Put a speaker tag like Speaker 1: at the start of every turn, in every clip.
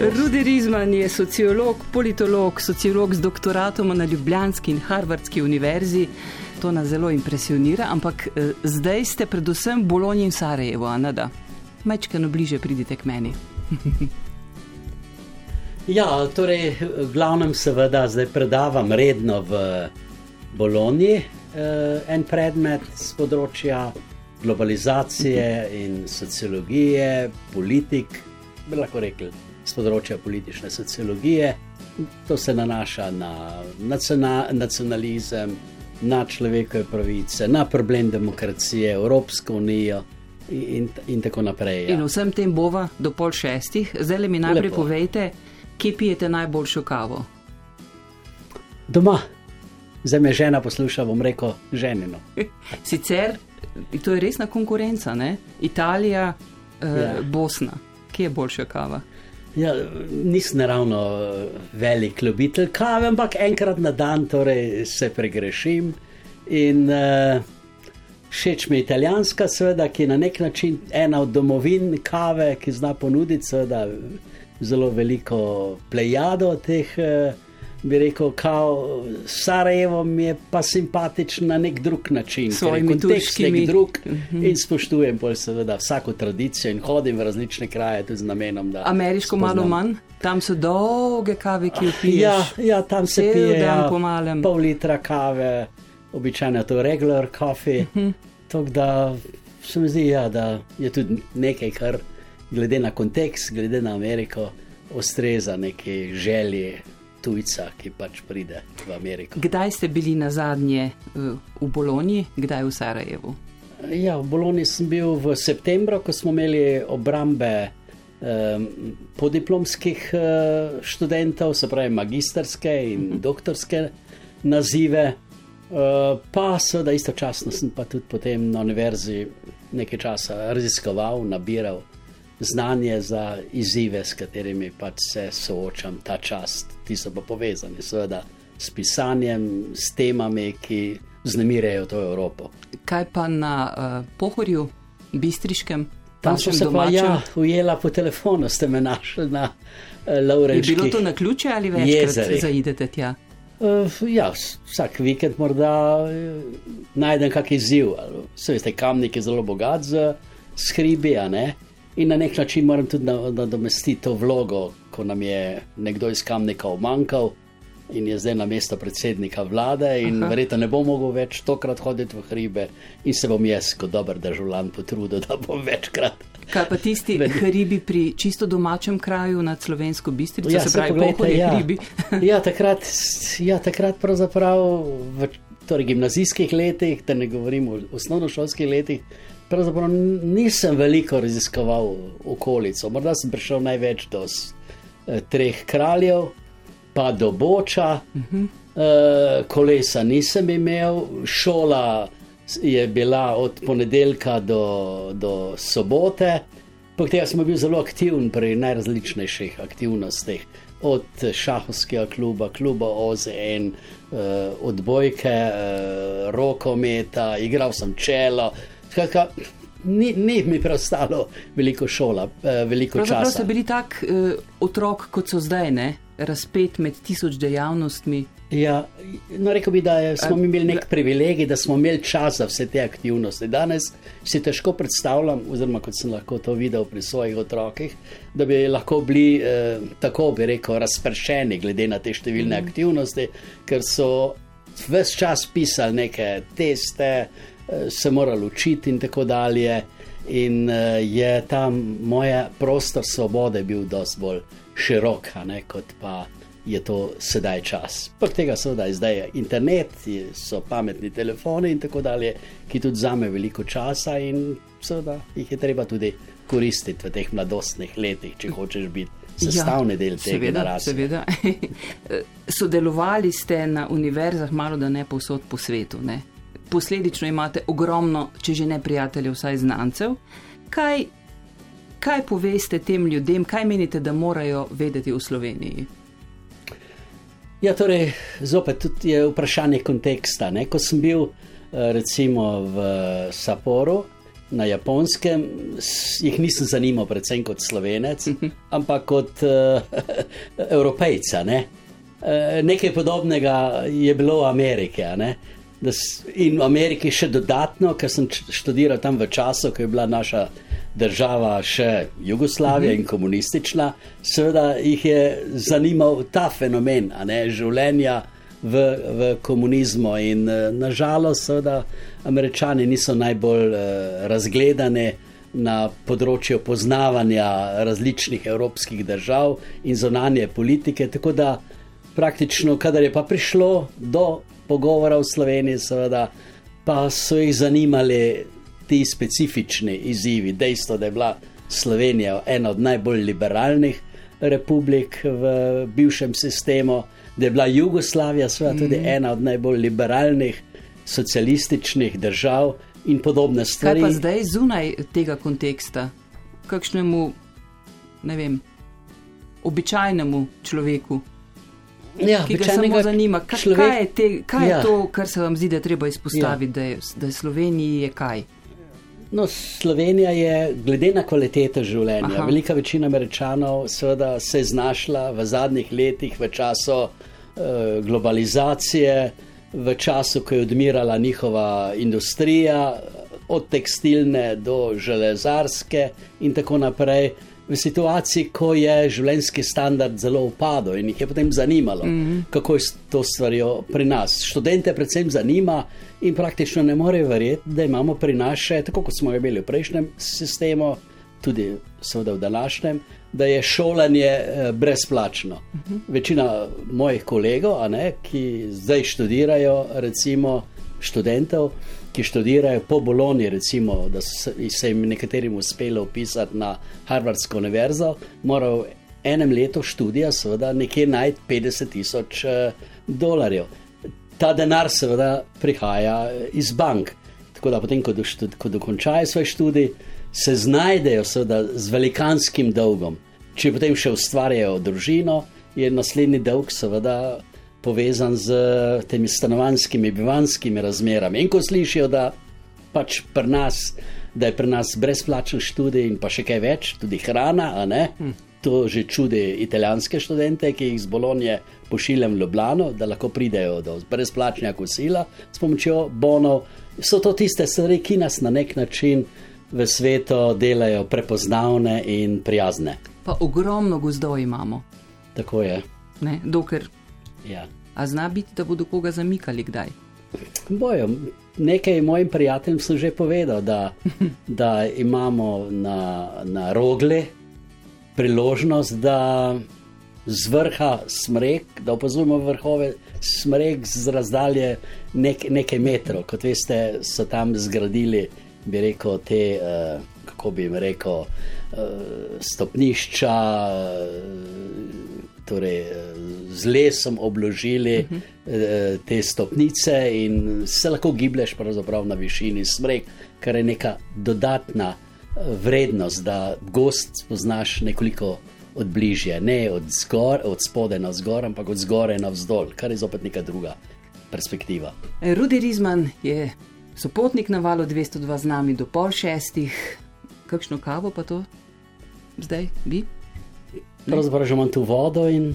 Speaker 1: Rudi Rizman je sociolog, politolog, sociolog z doktoratom na Ljubljanski in Harvardski univerzi. To nas zelo impresionira, ampak eh, zdaj ste predvsem v Bologni in Sarajevo, Anada. Mečkano bliže pridite k meni.
Speaker 2: ja, torej, v glavnem, seveda, zdaj predavam redno v Bologni eh, en predmet z področja globalizacije in sociologije, politik, bi lahko rekli z področja politične sociologije. To se nanaša na nacionalizem, na človekove pravice, na problem demokracije, Evropsko unijo in, in tako naprej.
Speaker 1: Ja. In vsem tem bova do pol šestih. Zdaj mi najprej Lepo. povejte, kje pijete najboljšo kavo?
Speaker 2: Doma. Zdaj me žena posluša, bom rekel, ženino.
Speaker 1: Sicer to je resna konkurenca, ne? Italija, eh, ja. Bosna, kje je boljša kava?
Speaker 2: Ja, nisem ravno velik ljubitelj kave, ampak enkrat na dan torej se pregrešim. In uh, všeč mi je italijanska, seveda, ki je na nek način ena od domovin kave, ki zna ponuditi seveda, zelo veliko plejado teh. Uh, bi rekel, kao Sarajevo mi je pa simpatično na nek drug način,
Speaker 1: svoj kontekst nek
Speaker 2: drug uh mhm. -huh. in spoštujem bolj seveda vsako tradicijo in hodim v različne kraje tudi z namenom, da.
Speaker 1: Ameriško spoznam. malo manj, tam so dolge kave, ki jo piješ.
Speaker 2: Ja, ja tam se Cel pije ja, pol litra kave, običajno to regular coffee. Uh mhm. -huh. Tako da se mi zdi, ja, da je tudi nekaj, kar glede na kontekst, glede na Ameriko, ustreza neki želji tujca, ki pač pride v Ameriko.
Speaker 1: Kdaj ste bili na zadnje eh, v Bologni, kdaj v Sarajevu?
Speaker 2: Ja, v Bologni sem bil v septembru, ko smo imeli obrambe um, podiplomskih uh, študentov, se pravi magistrske in uh mhm. -huh. doktorske nazive. Uh, pa seveda istočasno sem pa tudi potem na univerzi nekaj časa raziskoval, nabiral znanje za izzive, s katerimi pač se soočam ta čas, ti so pa povezani seveda s pisanjem, s temami, ki znemirejo to Evropo.
Speaker 1: Kaj pa na uh, pohorju, bistriškem?
Speaker 2: Tam sem se pa ja, ujela po telefonu, ste me našli na uh, Laurenti.
Speaker 1: Je bilo to na ključe ali večkrat zaidete tja?
Speaker 2: Uh, ja, vsak vikend morda uh, najdem kakšen izziv. Vse veste, kamnik je zelo bogat z hribi, a ne? Uh, in na nek način moram tudi nadomestiti to vlogo, ko nam je nekdo iz kamnika omankal in je zdaj na mesto predsednika vlade, in Aha. verjetno ne bom mogel več tokrat hoditi v hribe, in se bom jaz, kot dober državljan, potrudil, da bom večkrat.
Speaker 1: Kaj pa tisti hribi pri čisto domačem kraju nad slovensko bistrico, ja, se pravi, pohodi ja. hribi?
Speaker 2: ja, takrat, ja, takrat pravzaprav v torej, gimnazijskih letih, da ne govorim o osnovnošolskih letih, Pravzaprav nisem veliko raziskoval okolico, morda sem prišel največ do eh, treh kraljev, pa do Boča, uh -huh. eh, kolesa nisem imel, šola je bila od ponedeljka do, do sobote. Poleg tega sem bil zelo aktiven pri najrazličnejših aktivnostih, od šahovskega kluba, kluba OZN, eh, odbojke, eh, rokometa, igral sem čelo. Skratka, ni, ni mi preostalo veliko šola, eh, veliko časa.
Speaker 1: Pravno ste bili tak eh, otrok, kot so zdaj, ne? razpet med tisoč dejavnostmi.
Speaker 2: Ja, no, rekel bi, da je, smo A, imeli nek privilegij, da smo imeli čas za vse te aktivnosti. Danes si težko predstavljam, oziroma kot sem lahko to videl pri svojih otrokih, da bi lahko bili eh, tako, bi rekel, razpršeni glede na te številne mm. aktivnosti, ker so vse čas pisali neke teste. Eh, se morali učiti in tako dalje. In uh, je tam moja prostor svobode bil dosti bolj širok, ne, kot pa je to sedaj čas. Poleg tega seveda je zdaj internet, so pametni telefoni in tako dalje, ki tudi zame veliko časa in seveda jih je treba tudi koristiti v teh mladostnih letih, če hočeš biti. Sestavni ja, del tega, seveda,
Speaker 1: seveda. Sodelovali ste na univerzah, malo da ne povsod po svetu. Ne? Posledično imate ogromno, če že ne prijateljev, vsaj znancev. Kaj, kaj poveste tem ljudem, kaj menite, da morajo vedeti v Sloveniji?
Speaker 2: Ja, torej, zopet je vprašanje konteksta. Ne? Ko sem bil eh, recimo v Saporu, na japonskem, jih nisem zanimal, predvsem kot slovenec, ampak kot uh, evropejca. Ne? Uh, nekaj podobnega je bilo v Ameriki. In v Ameriki še dodatno, ker sem študiral tam v času, ko je bila naša država še Jugoslavija in komunistična, seveda jih je zanimal ta fenomen ne, življenja v, v komunizmu. In nažalost, seveda, američani niso najbolj uh, razgledani na področju poznavanja različnih evropskih držav in zonanje politike. Tako da praktično, kadar je pa prišlo do pogovora v Sloveniji, seveda, pa so jih zanimali ti specifični izzivi. Dejstvo, da je bila Slovenija ena od najbolj liberalnih republik v bivšem sistemu, da je bila Jugoslavija seveda tudi mm -hmm. ena od najbolj liberalnih socialističnih držav in podobne stvari.
Speaker 1: Kaj pa zdaj zunaj tega konteksta, kakšnemu, ne vem, običajnemu človeku?
Speaker 2: Ja,
Speaker 1: ki ga samo zanima, kaj, človek, kaj, je, te, kaj ja. je to, kar se vam zdi, da je treba izpostaviti, ja. da, je, da je Sloveniji je kaj.
Speaker 2: No, Slovenija je, glede na kvaliteto življenja, Aha. velika večina američanov seveda, se je znašla v zadnjih letih v času uh, globalizacije, v času, ko je odmirala njihova industrija, od tekstilne do železarske in tako naprej. V situaciji, ko je življenjski standard zelo upadel in jih je potem zanimalo, mm -hmm. kako je to stvarjo pri nas. Študente predvsem zanima in praktično ne morejo verjeti, da imamo pri nas še, tako kot smo imeli v prejšnjem sistemu, tudi seveda v današnjem, da je šolanje eh, brezplačno. Uh -huh. Večina mojih kolegov, ne, ki zdaj študirajo, recimo študentov, ki študirajo po Bologni, recimo, da se jim nekaterim uspelo upisati na Harvardsko univerzo, morajo v enem letu študija, seveda, nekje najti 50 tisoč uh, dolarjev. Ta denar, seveda, prihaja iz bank. Tako da, potem, ko, do, ko dokončajo svoj študij, se znajdejo seveda, z velikanskim dolgom. Če potem še ustvarjajo družino, je naslednji dolg seveda povezan z temi stanovanskimi, bivanskimi razmerami. In ko slišijo, da, pač nas, da je pri nas brezplačen študij in pa še kaj več, tudi hrana, hm. to že čudi italijanske študente, ki jih z Bolonije pošiljam v Ljubljano, da lahko pridejo do brezplačnega kosila s pomočjo bonov. So to tiste stvari, ki nas na nek način v svetu delajo prepoznavne in prijazne.
Speaker 1: Pa ogromno gozdov imamo.
Speaker 2: Tako je.
Speaker 1: Ne, dokler.
Speaker 2: Ja.
Speaker 1: A zna biti, da bodo koga zamikali kdaj?
Speaker 2: Bojo. Nekaj mojim prijateljem sem že povedal, da, da imamo na, na rogli priložnost, da z vrha smrek, da opazujemo vrhove smrek z razdalje nek, nekaj metrov. Kot veste, so tam zgradili bi rekel, te, uh, kako bi jim rekel, uh, stopnišča, uh, torej z lesom obložili uh -huh. uh, te stopnice in se lahko giblješ na višini smrek, kar je neka dodatna vrednost, da gost spoznaš nekoliko. Od bližje, ne od, zgor, od spode na zgor, ampak od zgore na vzdolj, kar je zopet neka druga perspektiva.
Speaker 1: Rudi Rizman je sopotnik na valu 202 z nami do pol šestih, kakšno kavo pa to zdaj bi?
Speaker 2: Pravzaprav že imam tu vodo in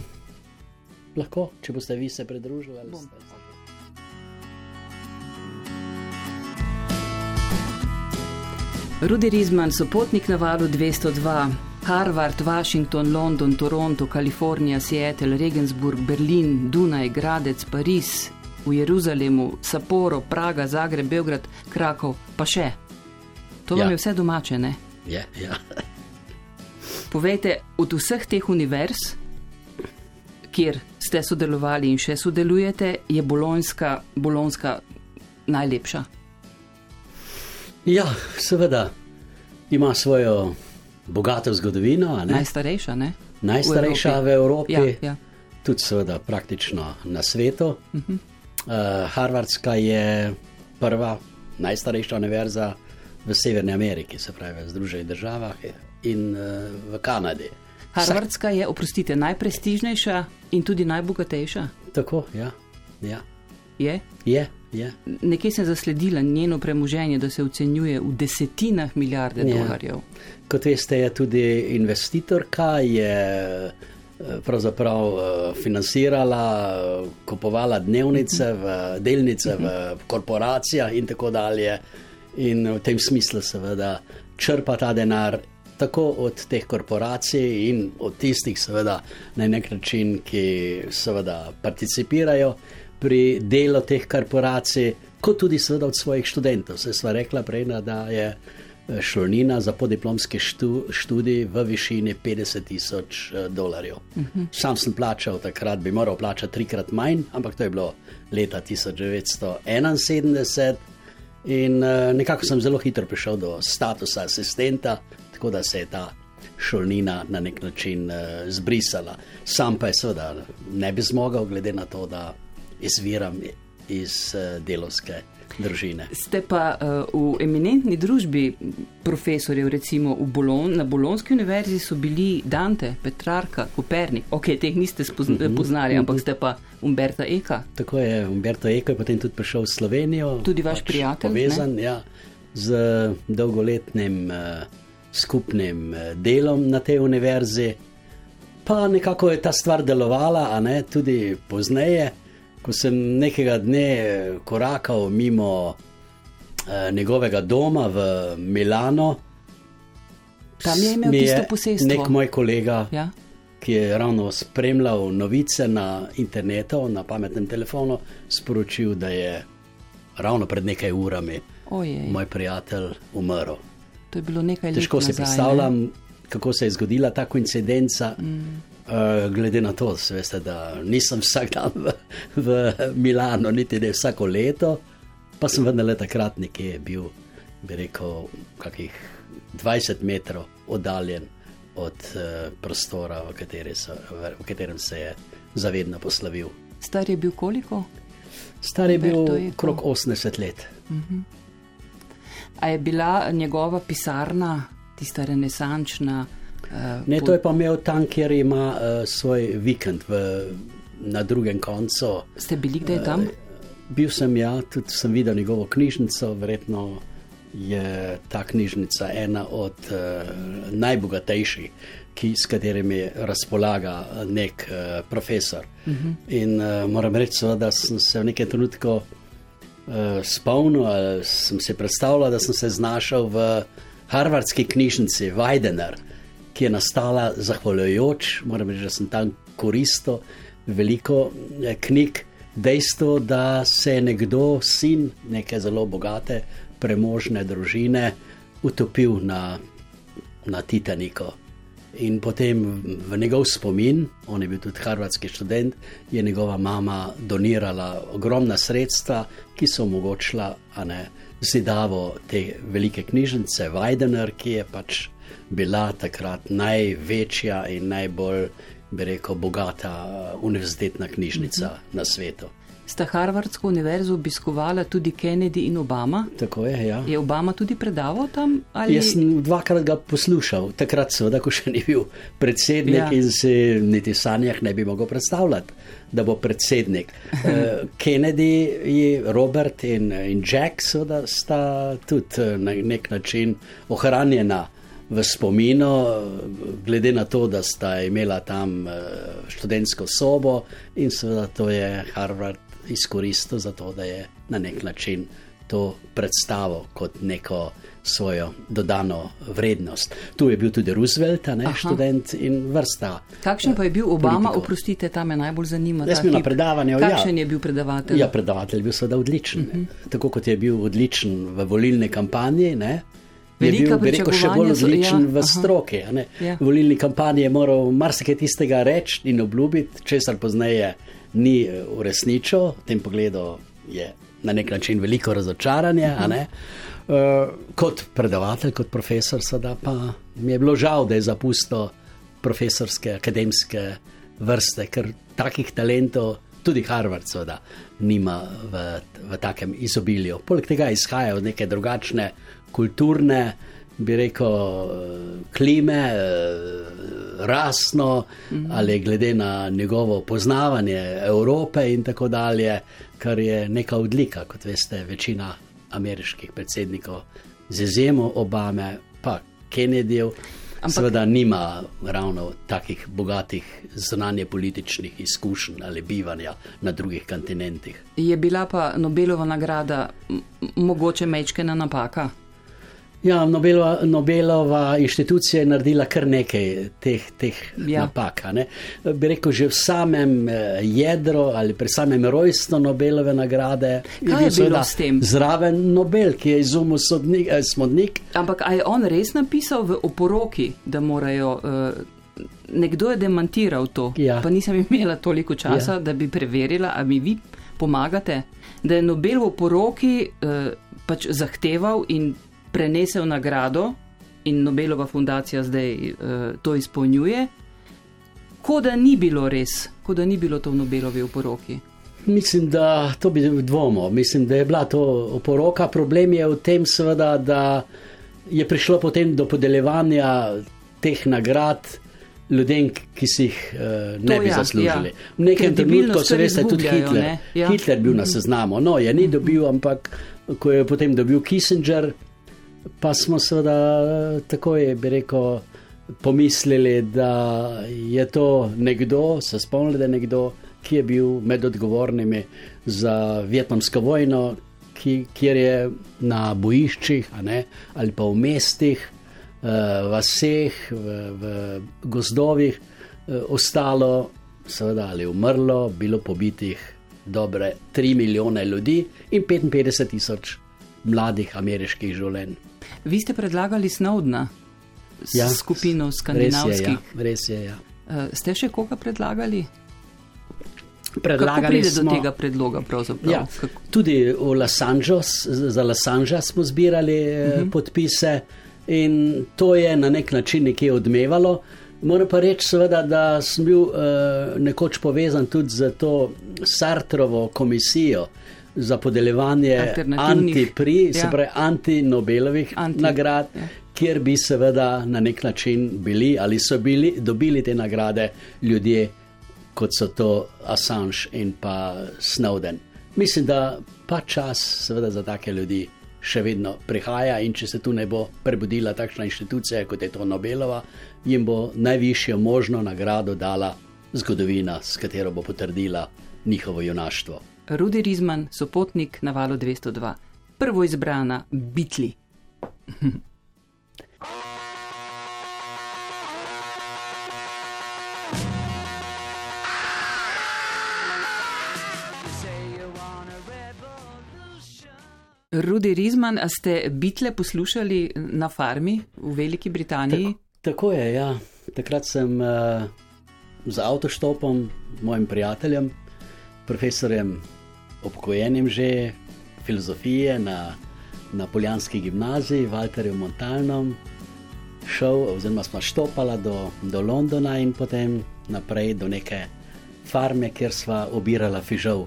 Speaker 2: lahko, če boste vi se pridružili.
Speaker 1: Rudi Rizman, sopotnik na valu 202. Harvard, Washington, London, Toronto, Kalifornija, Seattle, Regensburg, Berlin, Dunaj, Gradec, Pariz, v Jeruzalemu, Saporo, Praga, Zagreb, Beograd, Krakov, pa še. To ja. vam je vse domače, ne?
Speaker 2: Ja, ja.
Speaker 1: Povejte, od vseh teh univerz, kjer ste sodelovali in še sodelujete, je Bolonska, Bolonska najlepša?
Speaker 2: Ja, seveda. Ima svojo bogato zgodovino.
Speaker 1: Najstarejša, ne?
Speaker 2: Najstarejša v Evropi. V Evropi. Ja, ja. Tudi, seveda, praktično na svetu. Uh. -huh. Uh, Harvardska je prva, najstarejša univerza v Severni Ameriki, se pravi v Združenih državah in uh, v Kanadi.
Speaker 1: Harvardska je, oprostite, najprestižnejša in tudi najbogatejša.
Speaker 2: Tako, ja. ja.
Speaker 1: Je?
Speaker 2: Je, je.
Speaker 1: Nekje sem zasledila njeno premoženje, da se ocenjuje v desetinah milijarde
Speaker 2: Ja.
Speaker 1: dolarjev.
Speaker 2: Kot veste, je tudi investitorka, je eh, pravzaprav eh, financirala, kupovala dnevnice, v, delnice v korporacijah in tako dalje. In v tem smislu, seveda, črpa ta denar tako od teh korporacij in od tistih, seveda, na nek način, ki seveda participirajo pri delu teh korporacij, kot tudi seveda od svojih študentov. Se sva rekla prej, da je eh, šolnina za podiplomski štu, študij v višini 50 tisoč eh, dolarjev. Uh -huh. Sam sem plačal takrat, bi moral plačati trikrat manj, ampak to je bilo leta 1971. In uh, nekako sem zelo hitro prišel do statusa asistenta, tako da se je ta šolnina na nek način uh, zbrisala. Sam pa je seveda ne bi zmogel, glede na to, da izviram iz uh, delovske družine.
Speaker 1: Ste pa uh, v eminentni družbi profesorjev, recimo Bolon, na Bolonski univerzi so bili Dante, Petrarka, Kopernik. Ok, teh niste spozna, uh -huh, poznali, ampak ste pa Umberta Eka.
Speaker 2: Tako je, Umberto Eko je potem tudi prišel v Slovenijo.
Speaker 1: Tudi vaš prijatelj,
Speaker 2: Povezan ja, z dolgoletnim uh, skupnim uh, delom na tej univerzi. Pa nekako je ta stvar delovala, a ne tudi pozneje, ko sem nekega dne eh, korakal mimo uh, njegovega doma v Milano.
Speaker 1: Tam je imel tisto posestvo.
Speaker 2: Nek moj kolega,
Speaker 1: Ja?
Speaker 2: ki je ravno spremljal novice na internetu, na pametnem telefonu, sporočil, da je ravno pred nekaj urami
Speaker 1: Ojej,
Speaker 2: moj prijatelj umrl.
Speaker 1: To je bilo nekaj let
Speaker 2: Težko si
Speaker 1: nazaj, ne?
Speaker 2: predstavljam, kako se je zgodila ta koincidenca. Mm. Uh, glede na to, veste, da nisem vsak dan v, v Milano, niti ne vsako leto, pa sem vendarle takrat nekje bil, bi rekel, kakih 20 metrov oddaljen od uh, prostora, v, kateri so, v, v katerem se je zavedno poslovil.
Speaker 1: Star je bil koliko?
Speaker 2: Star je bil okrog 80 let.
Speaker 1: A je bila njegova pisarna, tista renesančna? Uh,
Speaker 2: Ne, to je pa imel tam, kjer ima uh, svoj vikend v, na drugem koncu.
Speaker 1: Ste bili kdaj tam?
Speaker 2: Bil sem ja, tudi sem videl njegovo knjižnico, verjetno je ta knjižnica ena od uh, najbogatejših, ki, s katerimi razpolaga nek uh, profesor. Uh -huh. In uh, moram reči, seveda, da sem se v nekem trenutku uh, spomnil, ali sem si predstavljal, da sem se znašel v Harvardski knjižnici Weidener, ki je nastala zahvaljujoč, moram reči, da sem tam koristil veliko eh, knjig. Dejstvo, da se je nekdo, sin neke zelo bogate, premožne družine, utopil na, na Titaniku. In potem v njegov spomin, on je bil tudi harvardski študent, je njegova mama donirala ogromna sredstva, ki so omogočila ne, zidavo te velike knjižnice, Weidener, ki je pač bila takrat največja in najbolj, bi rekel, bogata uh, univerzitetna knjižnica na svetu.
Speaker 1: Sta Harvardsko univerzo obiskovala tudi Kennedy in Obama?
Speaker 2: Tako je, ja.
Speaker 1: Je Obama tudi predaval tam? Ali...
Speaker 2: Jaz sem dvakrat ga poslušal, takrat seveda, ko še ni bil predsednik
Speaker 1: Ja.
Speaker 2: in si niti sanjah ne bi mogel predstavljati, da bo predsednik. Eh, Kennedy, Robert in, in Jack seveda sta tudi eh, na nek način ohranjena v spominu, eh, glede na to, da sta imela tam študentsko sobo in seveda to je Harvard izkoristil za to, da je na nek način to predstavo kot neko svojo dodano vrednost. Tu je bil tudi Roosevelt, ne
Speaker 1: Aha.
Speaker 2: študent in vrsta.
Speaker 1: Kakšen pa je bil Obama?
Speaker 2: politikov.
Speaker 1: Oprostite, ta me najbolj zanima.
Speaker 2: Jaz sem na predavanju, ja.
Speaker 1: Kakšen je bil predavatelj?
Speaker 2: Ja, predavatelj je bil seveda odličen. Uh
Speaker 1: Mhm.
Speaker 2: -huh. Tako kot je bil odličen v volilni kampanji. Ne? Je
Speaker 1: Velika
Speaker 2: bil, bi rekel, še bolj
Speaker 1: pričakovanja so-
Speaker 2: odličen
Speaker 1: ja,
Speaker 2: v stroki.
Speaker 1: Ja.
Speaker 2: V volilni kampanji je moral marsikaj tistega reči in obljubiti, česar pozneje ni eh, uresničil. V tem pogledu je na nek način veliko razočaranje. a ne. Uh, kot predavatelj, kot profesor, seveda pa mi je bilo žal, da je zapustil profesorske, akademske vrste, ker takih talentov, tudi Harvard, seveda, nima v, v takem izobilju. Poleg tega izhajajo neke drugačne kulturne, bi rekel, eh, klime, eh, rasno mhm. ali glede na njegovo poznavanje Evrope in tako dalje, kar je neka odlika, kot veste, večina ameriških predsednikov, z izjemo Obame, pa Kennedyjev. Ampak, seveda nima ravno takih bogatih znanje političnih izkušenj ali bivanja na drugih kontinentih.
Speaker 1: Je bila pa Nobelova nagrada mogoče mečkena napaka?
Speaker 2: Ja, Nobelova, Nobelova inštitucija je naredila kar nekaj teh, teh ja. napak. Ne? Bi rekel, že v samem eh, jedru ali pri samem rojstvu Nobelove nagrade.
Speaker 1: Kaj je, je bilo s tem?
Speaker 2: Zraven Nobel, ki je izumil sodnik, eh, smodnik.
Speaker 1: Ampak je on res napisal v oporoki, da morajo. Eh, nekdo je demantiral to, ja. pa nisem imela toliko časa, ja. da bi preverila, ali mi vi pomagate, da je Nobel v oporoki eh, pač zahteval in prenesel nagrado in Nobelova fundacija zdaj uh, to izpolnjuje, kot da ni bilo res, kot da ni bilo to v Nobelovi oporoki.
Speaker 2: Mislim, da to bi dvomo. Mislim, da je bila to oporoka. Problem je v tem, seveda, da je prišlo potem do podeljevanja teh nagrad ljudem, ki si jih uh, ne to bi ja, zaslužili. Ja. V nekem trenutku se veste, tudi Hitler. Ja. Hitler bil na seznamu. No, je ni dobil, ampak ko je potem dobil Kissinger, pa smo seveda takoj, bi rekel, pomislili, da je to nekdo, se spomnili, da je nekdo, ki je bil med odgovornimi za Vietnamsko vojno, ki, kjer je na bojiščih ne, ali pa v mestih, v vseh, v, v gozdovih ostalo, seveda ali umrlo, bilo pobitih dobre 3 milijone ljudi in 55 tisoč mladih ameriških življenj.
Speaker 1: Vi ste predlagali Snowdna, ja, skupino skandinavskih.
Speaker 2: Res je. Ja.
Speaker 1: Uh, ste še koga predlagali?
Speaker 2: Predlagali
Speaker 1: smo do tega predloga.
Speaker 2: Ja, tudi Los Angeles, za Los Angeles smo zbirali uh eh, -huh. Mhm. podpise in to je na nek način nekje odmevalo. Moram pa reči, seveda, da sem bil uh, nekoč povezan tudi z to Sartrovo komisijo, za podeljevanje anti-pri, ja. se pravi anti-Nobelovih anti, nagrad, ja. kjer bi seveda na nek način bili ali so bili dobili te nagrade ljudje, kot so to Assange in pa Snowden. Mislim, da pa čas seveda za take ljudi še vedno prihaja in če se tu ne bo prebudila takšna inštitucija, kot je to Nobelova, jim bo najvišjo možno nagrado dala zgodovina, s katero bo potrdila njihovo junaštvo.
Speaker 1: Rudi Rizman, sopotnik na valu 202, prvo izbrana Bitli. Rudi Rizman, a ste bitle poslušali na farmi v Veliki Britaniji?
Speaker 2: Tako, tako je, ja. Takrat sem uh, z avtoštopom, mojim prijateljem, profesorjem obkojenim že filozofije na, na Poljanski gimnaziji, Walterjem Montalnom, šel, oziroma smo štopali do, do Londona in potem naprej do neke farme, kjer sva obirala fižol.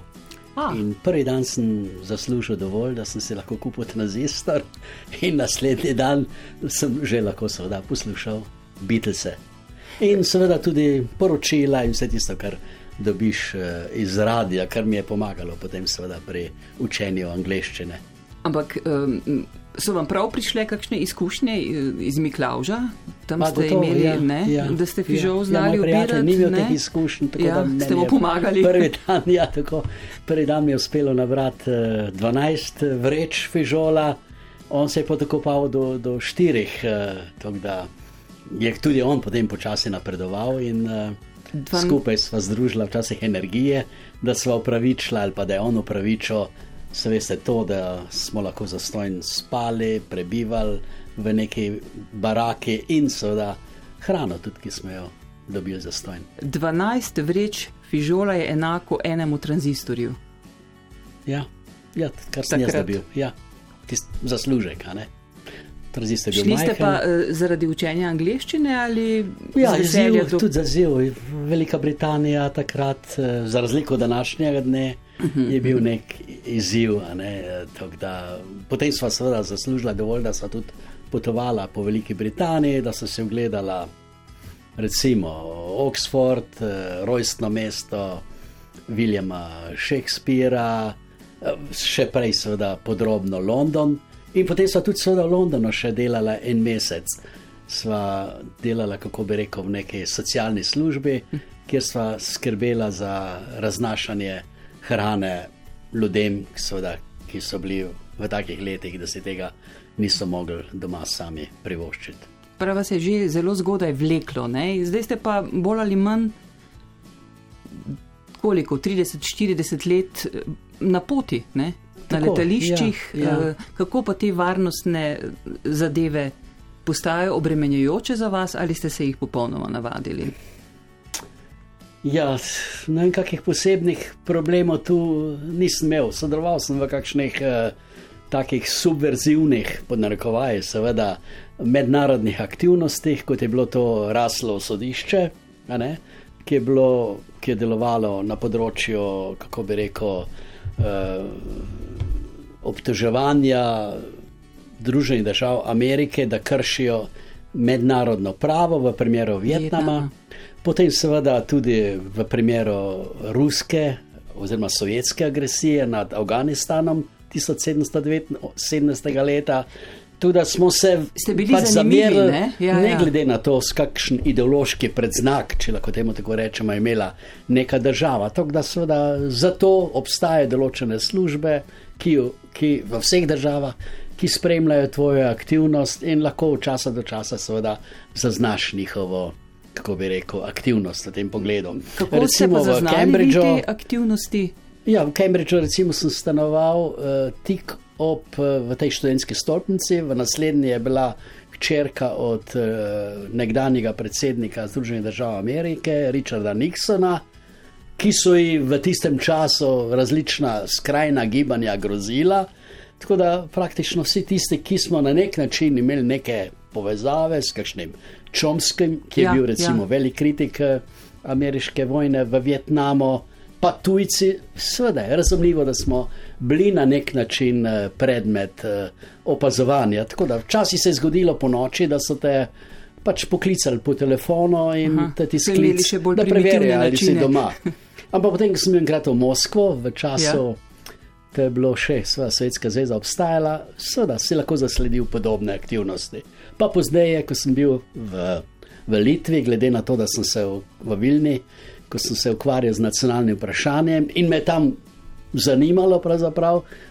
Speaker 2: Ah. In prvi dan sem zaslužil dovolj, da sem si lahko kupil tranzistor, in naslednji dan sem že lahko seveda poslušal Beatlese. In seveda tudi poročila in vse tisto, kar dobiš eh, iz radia, kar mi je pomagalo potem seveda pri učenju angleščine.
Speaker 1: Ampak um, so vam prav prišle kakšne izkušnje eh, iz Miklauža? Tam pa, ste gotovo, imeli, ja, ne, ja, da ste fižol ja, znali ubirati?
Speaker 2: Ja, ni imel teh izkušenj, tako
Speaker 1: ja,
Speaker 2: da
Speaker 1: ste mu pomagali.
Speaker 2: Prvi dan, ja, tako, prvi dan mi je uspelo nabrati uh, 12 vreč fižola, on se je potekopal do, do 4, uh, tako da je tudi on potem počasi napredoval in uh, Dvan... Skupaj smo združili včasih energije, da smo upravičili, ali pa da je on upravičil, se veste, to, da smo lahko zastojni spali, prebivali v neki baraki in seveda hrano, tudi ki smo jo dobili zastojni.
Speaker 1: 12 vreč fižola je enako enemu tranzistorju.
Speaker 2: Ja, ja kar sem Takrat. jaz dobil, ja, zaslužek, a ne tranzistor bil.
Speaker 1: Šli ste pa uh, zaradi učenja angliščine ali
Speaker 2: ja, izziv, do... tudi za ziv. Velika Britanija takrat, uh, za razliko od današnjega dne, uh mhm, -huh, je bil uh mhm. nek izziv. Ne, da, potem smo seveda zaslužili dovolj, da smo tudi potovala po Veliki Britaniji, da so se ogledala recimo Oxford, rojstno mesto Williama Shakespearea, še prej seveda podrobno London. In potem so tudi seveda v Londonu še delala en mesec. Sva delala, kako bi rekel, v neki socialni službi, kjer sva skrbela za raznašanje hrane ljudem, seveda, ki so bili v takih letih, da si tega niso mogli doma sami privoščiti.
Speaker 1: Prva se je že zelo zgodaj vleklo, ne? zdaj ste pa bolj ali manj, koliko, 30-40 let na poti, ne? Na Tako, letališčih, ja, ja. kako pa te varnostne zadeve postajajo obremenjujoče za vas ali ste se jih popolnoma navadili?
Speaker 2: Ja, ne vem, kakih posebnih problemov tu nisem imel. Sodeloval sem v kakšnih eh, takih subverzivnih, podnarekovaj, seveda, mednarodnih aktivnostih, kot je bilo to raslo sodišče, ki je, bilo, ki je delovalo na področju, kako bi rekel, eh, obtoževanja Združenih držav Amerike, da kršijo mednarodno pravo v primeru Vietnama. Vietnama. Potem, seveda, tudi v primeru ruske oziroma sovjetske agresije nad Afganistanom 1779. leta. Tudi smo se
Speaker 1: pač zamerili,
Speaker 2: ne? Ja, ne ja. glede na to, kakšen ideološki predznak, če lahko temu tako rečemo, je imela neka država. Tako da seveda zato obstajajo določene službe, ki, ki v vseh državah, ki spremljajo tvojo aktivnost in lahko od časa do časa seveda zaznaš njihovo kako bi rekel, aktivnost na tem pogledu.
Speaker 1: Kako recimo v Cambridgeu. Aktivnosti?
Speaker 2: Ja, v Cambridgeu recimo sem stanoval uh, tik ob uh, tej študentski stolpnici, v naslednji je bila hčerka od uh, nekdanjega predsednika Združenih držav Amerike, Richarda Nixona, ki so ji v tistem času različna skrajna gibanja grozila. Tako da praktično vsi tisti, ki smo na nek način imeli neke povezave s kakšnim Čomskim, ki je ja, bil recimo ja. velik kritik eh, ameriške vojne v Vietnamu, pa tujci, seveda je razumljivo, da smo bili na nek način eh, predmet eh, opazovanja. Tako da včasih se je zgodilo po noči, da so te pač poklicali po telefonu in Aha, te ti sklicali, da preverijo, ali si doma. Ampak potem, ko sem bil enkrat v Moskvo, v času, ja. ko je bilo še Sovjetska zveza obstajala, seveda si lahko zasledil podobne aktivnosti. Pa pozneje, ko sem bil v, v Litvi, glede na to, da sem se v, v Vilni, ko sem se ukvarjal z nacionalnim vprašanjem in me tam zanimalo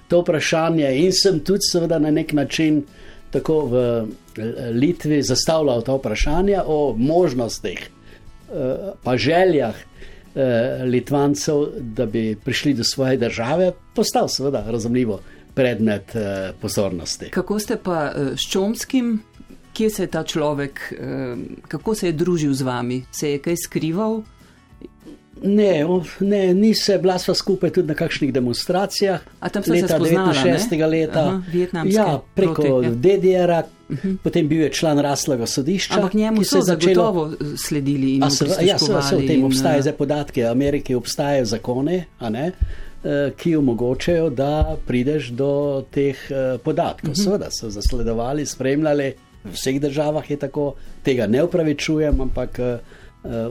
Speaker 2: to vprašanje, in sem tudi, seveda, na nek način tako v Litvi zastavljal ta vprašanja o možnostih, eh, pa željah. Eh, Litvancev, da bi prišli do svoje države, postal seveda razumljivo predmet eh, pozornosti.
Speaker 1: Kako ste pa s Čomskim kje se je ta človek, kako se je družil z vami, se je kaj skrival?
Speaker 2: Ne, ne ni se, bila sva skupaj tudi na kakšnih demonstracijah.
Speaker 1: A tam so se spoznala,
Speaker 2: 96. leta, Aha, ja, preko proti, ja. DDR-a, uh mhm. -huh. potem bil je član raslega sodišča.
Speaker 1: Ampak njemu so začelo... sledili in se
Speaker 2: ja, se, se v tem obstajajo zdaj podatke. V Ameriki obstajajo zakone, ne, eh, ki omogočajo, da prideš do teh eh, podatkov. Uh mhm. -huh. Seveda so zasledovali, spremljali v vseh državah je tako, tega ne upravičujem, ampak uh,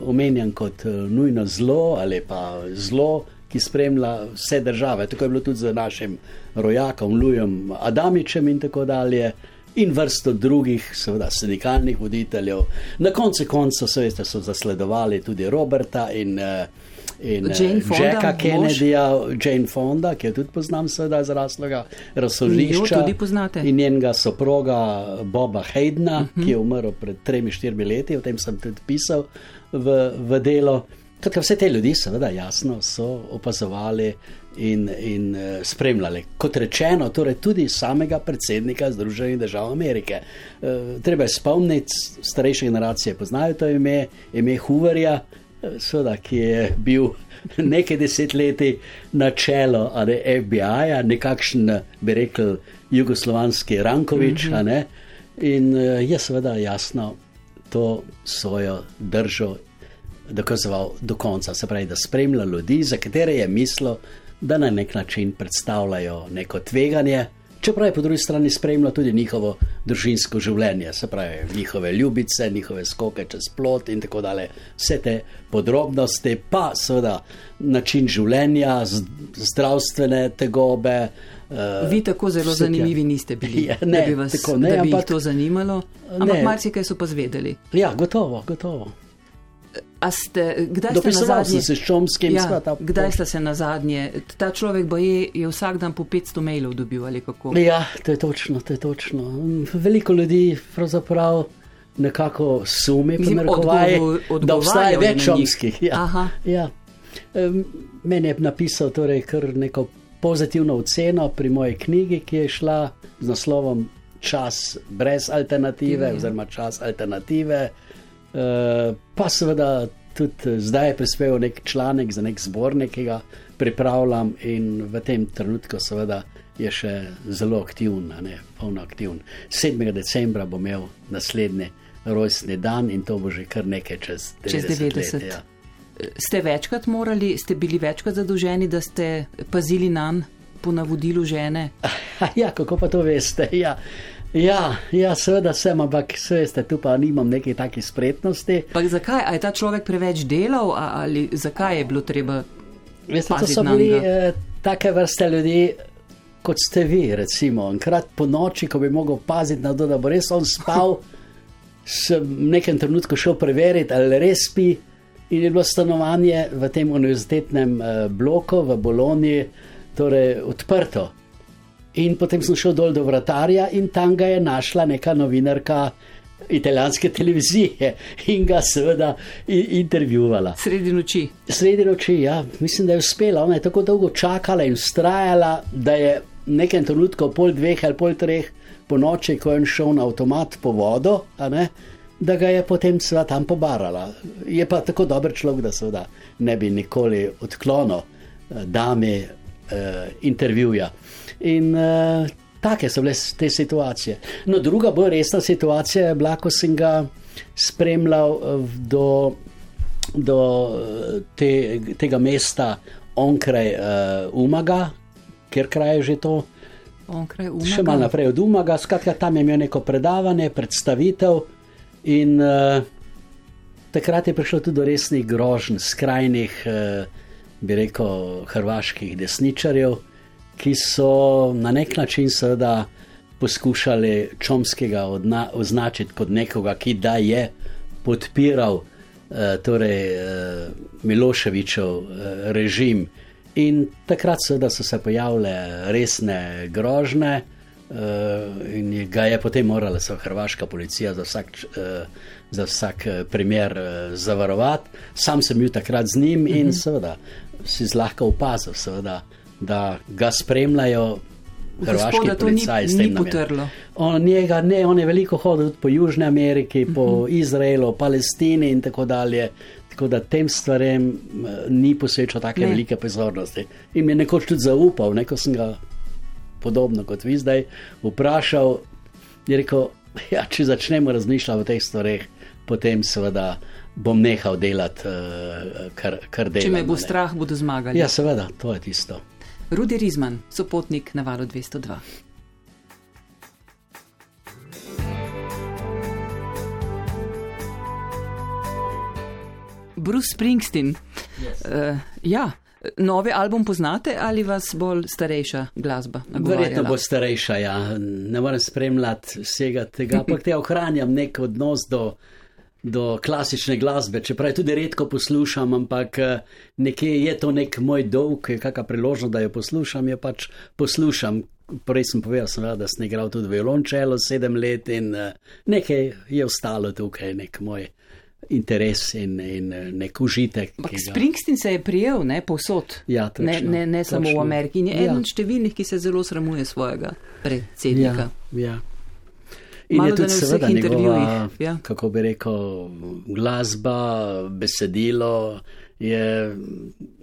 Speaker 2: omenjam kot uh, nujno zlo ali pa zlo, ki spremlja vse države. Tako je bilo tudi z našim rojakom Lujem Adamičem in tako dalje. In vrsto drugih, seveda, sindikalnih voditeljev. Na koncu konca, seveda, so zasledovali tudi Roberta in uh, in
Speaker 1: eh,
Speaker 2: Jacka Kennedyja, Jane Fonda, ki jo tudi poznam, seveda iz razloga razsodišča. In njenega soproga Boba Haydna, uh -huh. ki je umrl pred tremi, štirimi leti, o tem sem tudi pisal v, v delo. Tako vse te ljudi, seveda, jasno so opazovali in, in uh, spremljali. Kot rečeno, torej tudi samega predsednika Združenih držav Amerike. Uh, treba je spomniti, starejše generacije poznajo to ime, ime Hooverja, seveda, ki je bil nekaj desetletij na čelo FBI-ja, nekakšen, bi rekel, jugoslovanski Rankovič. Mm -hmm. In eh, je seveda jasno to svojo držo dokazoval do konca, se pravi, da spremlja ljudi, za katere je mislil, da na nek način predstavljajo neko tveganje, čeprav je po drugi strani spremljal tudi njihovo družinsko življenje, se pravi njihove ljubice, njihove skoke čez plot in tako dalje. Vse te podrobnosti, pa seveda način življenja, zdravstvene tegobe.
Speaker 1: Uh, Vi tako zelo zanimivi niste bili, ja, ne, da bi vas tako, ne, da bi ampak, to zanimalo. Ampak marsikaj so pa zvedeli.
Speaker 2: Ja, gotovo, gotovo.
Speaker 1: Ste, kdaj ste na zadnje
Speaker 2: s čomskim
Speaker 1: ja, svetom? Kdaj ste se na zadnje? Ta človek je, je vsak dan po 500 mailov dobil ali kako?
Speaker 2: Ja, to je točno, to je točno. Veliko ljudi pravzaprav nekako sumi, da obstaja več čomskih. Ja, ja. Meni je napisal torej kar neko pozitivno oceno pri moji knjigi, ki je šla z naslovom Čas brez alternative, ja. oziroma Čas alternative. Eh, pa seveda tudi zdaj je prispeval nek članek za nek zbornik, ki ga pripravljam in v tem trenutku seveda je še zelo aktiven, ne polno aktiven. 7. decembra bo imel naslednji rojstni dan in to bo že kar nekaj čez 90. Čez 90. Let, ja.
Speaker 1: Ste večkrat morali, ste bili večkrat zadolženi, da ste pazili na njega po navodilu žene?
Speaker 2: Ja, kako pa to veste? Ja. Ja, ja, seveda sem, ampak veste, tu pa nimam neke take spretnosti.
Speaker 1: Pa zakaj? A je ta človek preveč delal ali zakaj je bilo treba?
Speaker 2: Veste, to so bili eh, take vrste ljudi, kot ste vi, recimo. Enkrat po noči, ko bi mogel paziti na to, da bo res on spal, sem v nekem trenutku šel preveriti, ali res spi. In je bilo stanovanje v tem univerzitetnem eh, bloku v Bologni torej odprto. In potem sem šel dol do vratarja in tam ga je našla neka novinarka italijanske televizije in ga seveda intervjuvala.
Speaker 1: Sredi noči.
Speaker 2: Sredi noči, ja, mislim, da je uspela. Ona je tako dolgo čakala in ustrajala, da je v nekem trenutku, pol dveh ali pol treh po noči, ko je šel na avtomat po vodo, da ga je potem seveda tam pobarala. Je pa tako dober človek, da seveda ne bi nikoli odklonil eh, dame uh, intervjuja. In uh, take so bile te situacije. No, druga bolj resna situacija je bila, ko sem ga spremljal eh, do, do te, tega mesta onkraj uh, Umaga, kjer kraj je že to. Še malo naprej od Umaga, skratka, tam je imel neko predavanje, predstavitev in uh, takrat je prišlo tudi do resnih grožnj, skrajnih. Uh, bi rekel, hrvaških desničarjev, ki so na nek način seveda poskušali Čomskega označiti kot nekoga, ki da je podpiral eh, torej, eh, Miloševičev eh, režim. In takrat seveda so se pojavile resne grožne. Uh, in ga je potem morala hrvaška policija za vsak, uh, za vsak primer uh, zavarovati. Sam sem bil takrat z njim uh -huh. in mhm. seveda si zlahka opazil, seveda, da ga spremljajo. Hrvaški policaj
Speaker 1: s tem potrlo.
Speaker 2: On, njega, ne, on je veliko hodil po Južni Ameriki, po uh mhm. -huh. Izraelu, Palestini in tako dalje. Tako da tem stvarem uh, ni posvečal tako velike pozornosti. In mi je nekoč tudi zaupal, neko sem ga podobno kot vi zdaj vprašal. Je rekel, ja, če začnemo razmišljati o teh stvareh, potem seveda bom nehal delati, uh, kar, kar delam.
Speaker 1: Če me bo strah, bodo zmagali.
Speaker 2: Ja, seveda, to je tisto.
Speaker 1: Rudi Rizman, sopotnik na valu 202. Bruce Springsteen. Yes. Uh, ja. Novi album poznate ali vas bolj starejša glasba?
Speaker 2: Verjetno bo starejša, ja. Ne morem spremljati vsega tega, ampak te ohranjam nek odnos do, do klasične glasbe, čeprav tudi redko poslušam, ampak eh, nekje je to nek moj dolg, kakšna priložnost, da jo poslušam, jo pač poslušam. Prej sem povedal, sem vedel, da sem igral tudi violončelo sedem let in eh, nekaj je ostalo tukaj, nek moj interes in, in eh, nek užitek.
Speaker 1: Ga... Springsteen se je prijel, ne posod.
Speaker 2: Ja, točno,
Speaker 1: ne, ne, ne samo v Ameriki. In je ja. eden številnih, ki se zelo sramuje svojega predsednika.
Speaker 2: Ja, ja. In Malo je tudi seveda njegova, ja. kako bi rekel, glasba, besedilo je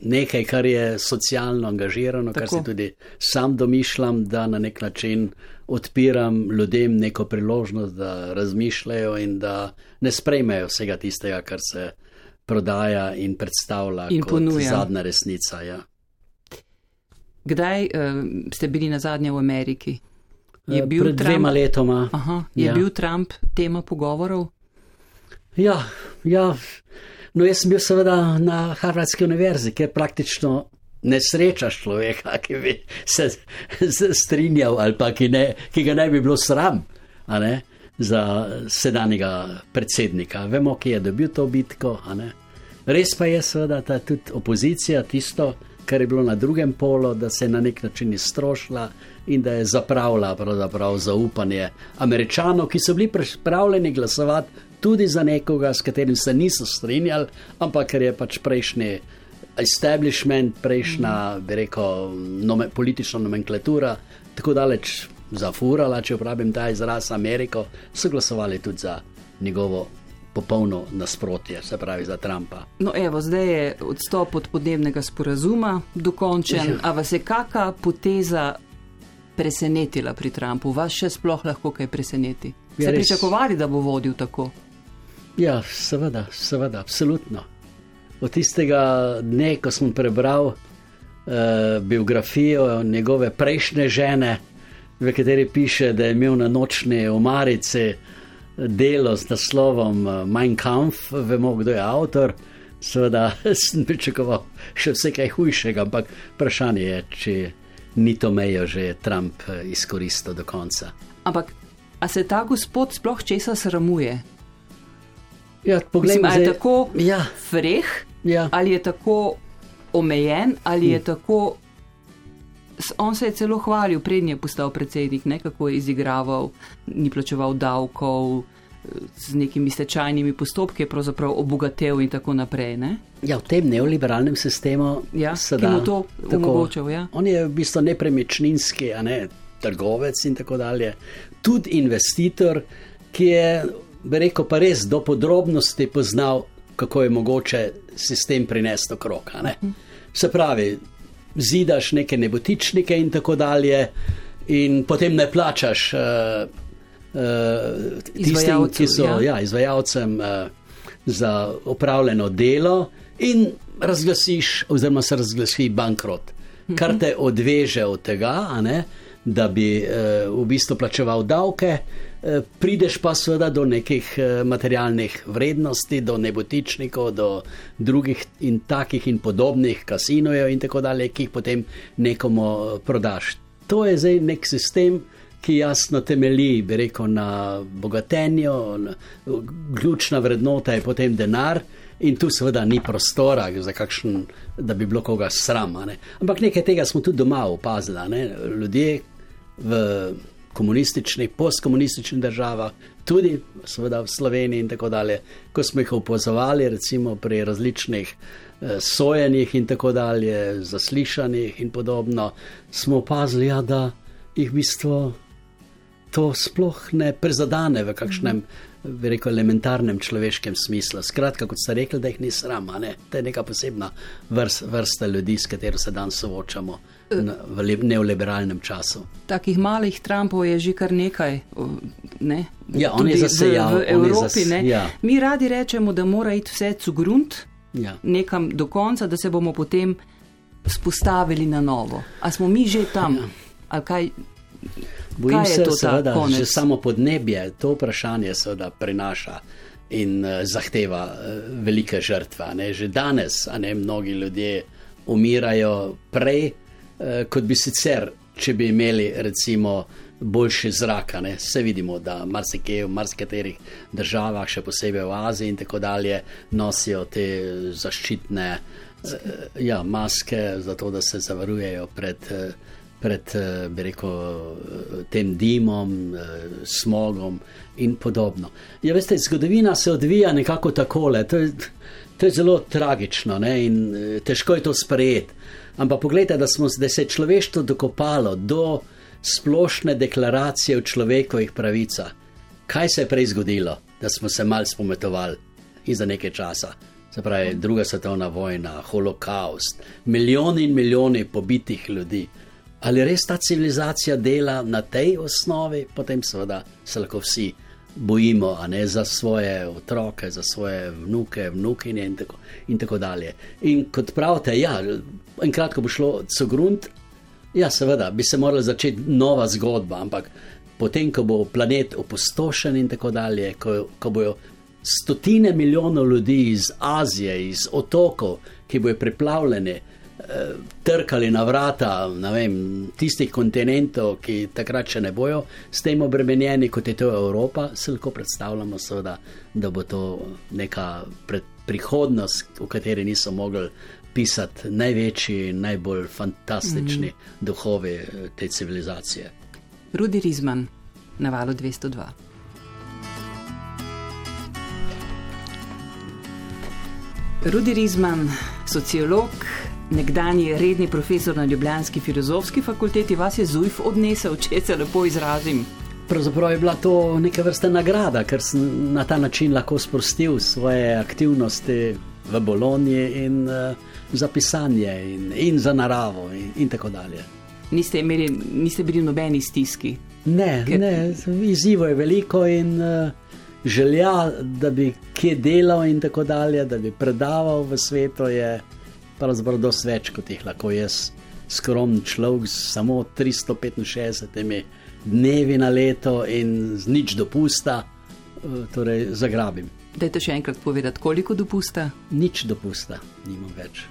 Speaker 2: nekaj, kar je socialno angažirano, Tako. kar si tudi sam domišljam, da na nek način odpiram ljudem neko priložnost, da razmišljajo in da ne sprejmejo vsega tistega, kar se prodaja in predstavlja in kot ponuja. zadnja resnica. Ja.
Speaker 1: Kdaj uh, ste bili na zadnje v Ameriki?
Speaker 2: Je bil pred Trump, dvema letoma.
Speaker 1: Aha, je ja. bil Trump tema pogovorov?
Speaker 2: Ja, ja. No, jaz sem bil seveda na Harvardski univerzi, kjer praktično ne srečaš človeka, ki bi se, se strinjal ali pa ki, ne, ki ga ne bi bilo sram ne, za sedanjega predsednika. Vemo, ki je dobil to bitko. Res pa je seveda ta tudi opozicija tisto, kar je bilo na drugem polu, da se je na nek način izstrošila in da je zapravila zaupanje američanov, ki so bili pripravljeni glasovati tudi za nekoga, s katerim se niso strinjali, ampak ker je pač prejšnji establishment, prejšnja, bi rekel, nome, politična nomenklatura tako daleč zafurala, če uporabim ta izraz Ameriko, so glasovali tudi za njegovo popolno nasprotje, se pravi za Trumpa.
Speaker 1: No, evo, zdaj je odstop od podnebnega sporazuma dokončen. Ja. A vas je kakšna poteza presenetila pri Trumpu? Vas še sploh lahko kaj preseneti? Ste ja, pričakovali, da bo vodil tako?
Speaker 2: Ja, seveda, seveda, absolutno. Od tistega dne, ko sem prebral uh, biografijo njegove prejšnje žene, v kateri piše, da je imel na nočni omarici delo z naslovom eh, Mein Kampf, vemo, kdo je avtor. Seveda sem pričakoval še vse kaj hujšega, ampak vprašanje je, če ni to mejo že Trump eh, izkoristil do konca.
Speaker 1: Ampak, a se ta gospod sploh česa sramuje?
Speaker 2: Ja, poglejmo,
Speaker 1: ali je tako ja. freh, ja. ali je tako omejen, ali hm. je tako On se je celo hvalil, prednji je postal predsednik, ne, kako je izigraval, ni plačeval davkov, z nekimi stečajnimi postopki pravzaprav obogatev in tako naprej. Ne?
Speaker 2: Ja, v tem neoliberalnem sistemu
Speaker 1: ja, se da to omogočil. Ja.
Speaker 2: On je v bistvu nepremičninski, a ne trgovec in tako dalje. Tudi investitor, ki je, bi rekel, pa res do podrobnosti poznal, kako je mogoče sistem prinesti okrog. Se pravi, zidaš neke nebotičnike in tako dalje, in potem ne plačaš uh, tistim, ki so ja. Ja, izvajalcem uh, za opravljeno delo, in razglasiš, oziroma se razglasi bankrot, kar te odveže od tega, ne, da bi uh, v bistvu plačeval davke. Eh, prideš pa seveda do nekih eh, materialnih vrednosti, do nebotičnikov, do drugih in takih in podobnih kasinojev in tako dalje, ki jih potem nekomu prodaš. To je zdaj nek sistem, ki jasno temelji, bi rekel, na bogatenju, ključna vrednota je potem denar. In tu seveda ni prostora, kakšen, da bi bilo koga sram. Ne? Ampak nekaj tega smo tudi doma opazili. Ljudje v komunističnih, postkomunističnih državah, tudi seveda v Sloveniji in tako dalje, ko smo jih opozovali, recimo pri različnih eh, sojenjih in tako dalje, zaslišanjih in podobno, smo opazili, ja, da jih v bistvu to sploh ne prezadane v kakšnem. Bi rekel, elementarnem človeškem smislu. Skratka, kot ste rekli, da jih ni sram, ne? to je neka posebna vrst, vrsta ljudi, s katero se danes soočamo v neoliberalnem času.
Speaker 1: Takih malih Trumpov je že kar nekaj. Ne?
Speaker 2: Ja, on je zasejal
Speaker 1: v Evropi. Zas, ja. Mi radi rečemo, da mora iti vse cugrunt
Speaker 2: ja.
Speaker 1: nekam do konca, da se bomo potem spostavili na novo. A smo mi že tam? Ja.
Speaker 2: Bojim se, da že samo podnebje to vprašanje prinaša in uh, zahteva uh, velike žrtve. Ne? Že danes ne, mnogi ljudje umirajo prej, uh, kot bi sicer, če bi imeli recimo boljši zrak. Vse vidimo, da marsikaj v marsikaterih državah, še posebej v Aziji in tako dalje, nosijo te zaščitne ja, maske, zato da se zavarujejo pred. Uh, pred eh, rekel, eh, tem dimom, eh, smogom in podobno. Ja, veste, zgodovina se odvija nekako takole. To je, to je zelo tragično ne? in težko je to sprejeti. Ampak pogledajte, da, smo, da se je človeštvo dokopalo do splošne deklaracije o človekovih pravicah. Kaj se je prej zgodilo, da smo se mal spometovali in za nekaj časa? Se pravi, druga svetovna vojna, holokaust, milijoni in milijoni pobitih ljudi ali res ta civilizacija dela na tej osnovi, potem seveda se lahko vsi bojimo ne, za svoje otroke, za svoje vnuke, vnukinje in tako, in tako dalje. In kot pravite, ja, enkrat, ko bo šlo so grunt. Ja, seveda bi se morala začeti nova zgodba, ampak potem, ko bo planet opustošen in tako dalje, ko, ko bojo stotine milijonov ljudi iz Azije, iz otokov, ki bojo preplavljeni, trkali na vrata vem, tistih kontinentov, ki takrat še ne bojo s tem obremenjeni, kot je to Evropa, se lahko predstavljamo, seveda, da bo to neka prihodnost, v kateri niso mogli pisati največji najbolj fantastični mm -hmm. duhovi eh, te civilizacije.
Speaker 1: Rudi Rizman, na valu 202. Rudi Rizman, sociolog, nekdani redni profesor na Ljubljanski filozofski fakulteti, vas je Zujf odnesel, če se lepo izrazim.
Speaker 2: Pravzaprav je bila to neke vrste nagrada, ker sem na ta način lahko sprostil svoje aktivnosti v Bologni in uh, za pisanje, in, in za naravo, in, in tako dalje.
Speaker 1: Niste, imeli, niste bili v nobeni stiski?
Speaker 2: Ne, ker... ne izzivo je veliko in uh, želja, da bi kje delal, in tako dalje, da bi predaval v svetu, je pravzaprav dosti več kot jih lahko jaz, skromen človek, samo 365 dnevi na leto in z nič dopusta, uh, torej zagrabim.
Speaker 1: Dajte še enkrat povedati, koliko dopusta?
Speaker 2: Nič dopusta, nimam več.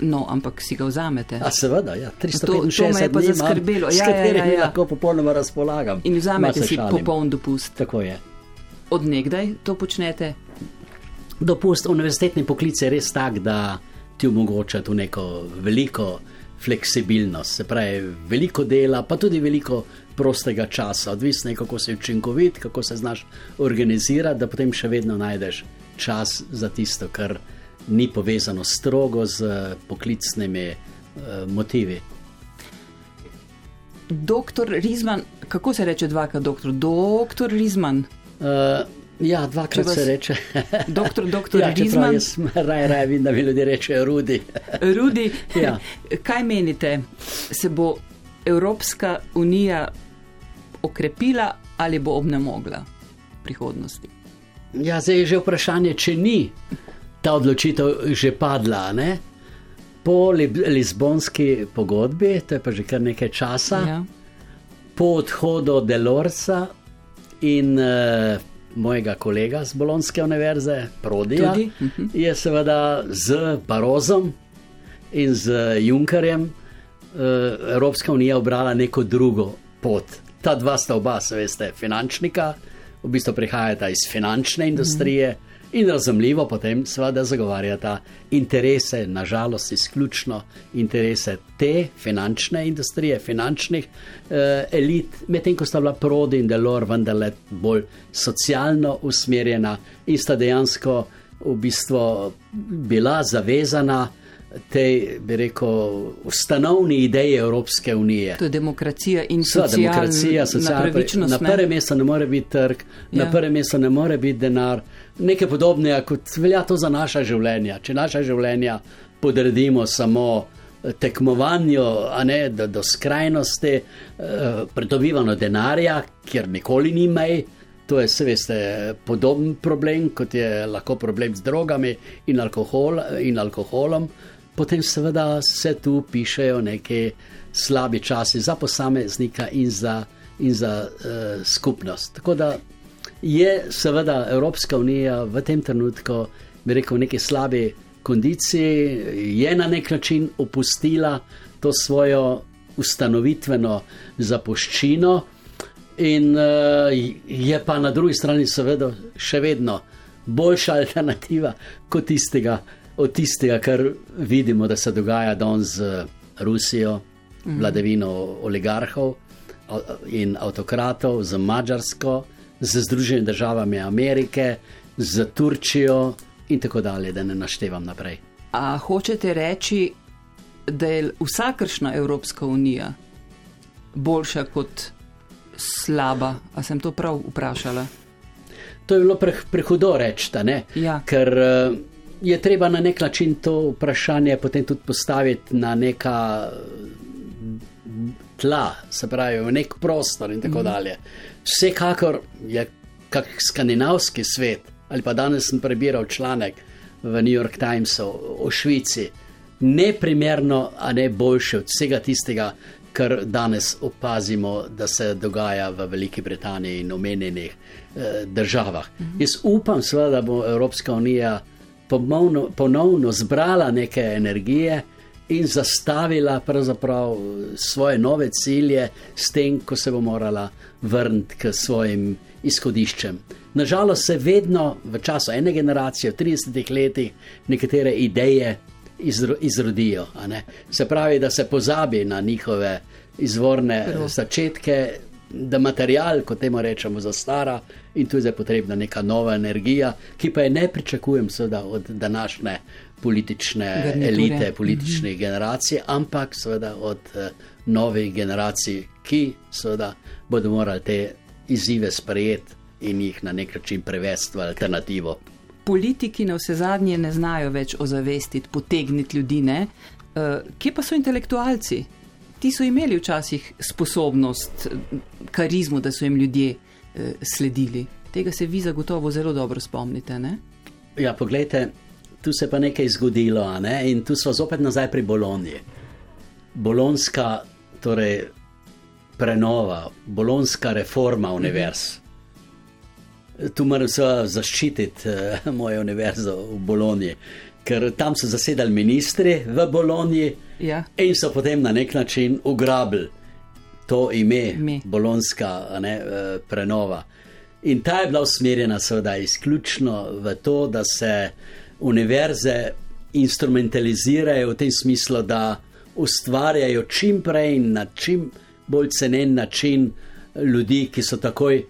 Speaker 1: No, ampak si ga vzamete.
Speaker 2: A seveda, ja, 365
Speaker 1: to, to me je pa zaskrbelo. Ja, ja, ja, ja.
Speaker 2: lahko popolnoma razpolagam.
Speaker 1: In vzamete si šalim. popoln dopust.
Speaker 2: Tako je.
Speaker 1: Od nekdaj to počnete?
Speaker 2: Dopust univerzitetni poklic je res tak, da ti omogoča tu neko veliko fleksibilnost, se pravi veliko dela, pa tudi veliko prostega časa, odvisno je, kako si učinkovit, kako se znaš organizirati, da potem še vedno najdeš čas za tisto, kar ni povezano strogo z poklicnimi uh, motivi.
Speaker 1: Doktor Rizman, kako se reče dvakrat, doktor? Doktor Rizman.
Speaker 2: Uh, ja, dvakrat vas... se reče.
Speaker 1: doktor, doktor ja, Rizman.
Speaker 2: Jaz raje, raje vidim, da mi ljudje rečejo Rudi.
Speaker 1: Rudi, ja. kaj menite, se bo Evropska unija okrepila ali bo obnemogla v prihodnosti.
Speaker 2: Ja, zdaj je že vprašanje, če ni ta odločitev že padla. Ne? Po Lizbonski pogodbi, to je pa že kar nekaj časa, ja. po odhodu Delorsa in uh, mojega kolega z Bolonske univerze, Prodija, uh mhm. -huh. je seveda z Barozom in z Junkerjem uh, Evropska unija obrala neko drugo pot ta dva sta oba, veste, finančnika, v bistvu prihajata iz finančne industrije mm. In razumljivo potem seveda zagovarjata interese, nažalost, izključno interese te finančne industrije, finančnih eh, elit, medtem ko sta bila Prodi in Delor vendarle bolj socialno usmerjena in sta dejansko v bistvu bila zavezana tej, bi rekel, ustanovni ideji Evropske unije.
Speaker 1: To je demokracija in socialna demokracija, socialna
Speaker 2: Na prvem mestu ne more biti trg, ja. na prvem mestu ne more biti denar. Nekaj podobnega, kot velja to za naša življenja. Če naša življenja podredimo samo eh, tekmovanju, a ne do, do skrajnosti, eh, pridobivano denarja, kjer nikoli ni mej. To je, se veste, podoben problem, kot je lahko problem z drogami in, alkohol, in alkoholom potem seveda se tu pišejo neki slabi časi za posameznika in za, in za uh, skupnost. Tako da je seveda Evropska unija v tem trenutku, bi rekel, v neki slabi kondiciji, je na nek način opustila to svojo ustanovitveno zapuščino. In uh, je pa na drugi strani, seveda, še vedno boljša alternativa kot tistega, od tistega, kar vidimo, da se dogaja danes z Rusijo, mhm. vladavino oligarhov in avtokratov, z Mačarsko, z Združenimi državami Amerike, z Turčijo in tako dalje, da ne naštevam naprej.
Speaker 1: A hočete reči, da je vsakršna Evropska unija boljša kot slaba? A sem to prav vprašala?
Speaker 2: To je bilo pre, prehudo reči, ja. ker uh, je treba na nek način to vprašanje potem tudi postaviti na neka tla, se pravi, v nek prostor in tako mm. dalje. Vsekakor je kak skandinavski svet, ali pa danes sem prebiral članek v New York Timesu o Švici, neprimerno, a ne boljše od vsega tistega, kar danes opazimo, da se dogaja v Veliki Britaniji in omenjenih eh, državah. Mhm. Jaz upam, seveda, da bo Evropska unija pomovno, ponovno zbrala neke energije in zastavila svoje nove cilje, s tem, ko se bo morala vrniti k svojim izhodiščem. Nažalost se vedno v času ene generacije, v 30 letih, nekatere ideje izro, izrodijo. Se pravi, da se pozabi na njihove izvorne Prav. začetke, da material, kot temu rečemo, zastara in tu je potrebna neka nova energija, ki pa je ne pričakujem seveda od današnje politične Garniture. elite, politične mhm. generacije, ampak seveda od uh, novih generacij, ki seveda bodo morali te izzive sprejeti in jih na nek način prevesti v alternativo
Speaker 1: politiki na vse zadnje ne znajo več ozavestiti, potegniti ljudi. Uh, kje pa so intelektualci? Ti so imeli včasih sposobnost, karizmo, da so jim ljudje sledili. Tega se vi zagotovo zelo dobro spomnite. Ne?
Speaker 2: Ja, poglejte, tu se je pa nekaj zgodilo ne? in tu smo zopet nazaj pri Bologni. Bolonska, torej prenova, bolonska reforma univerz. Mhm tu moram se zaščititi uh, mojo univerzo v Bologni, ker tam so zasedali ministri v Bologni ja. in so potem na nek način ugrabili to ime, Mi. bolonska ne, uh, prenova. In ta je bila usmerjena seveda izključno v to, da se univerze instrumentalizirajo v tem smislu, da ustvarjajo čim prej in na čim bolj cenen način ljudi, ki so takoj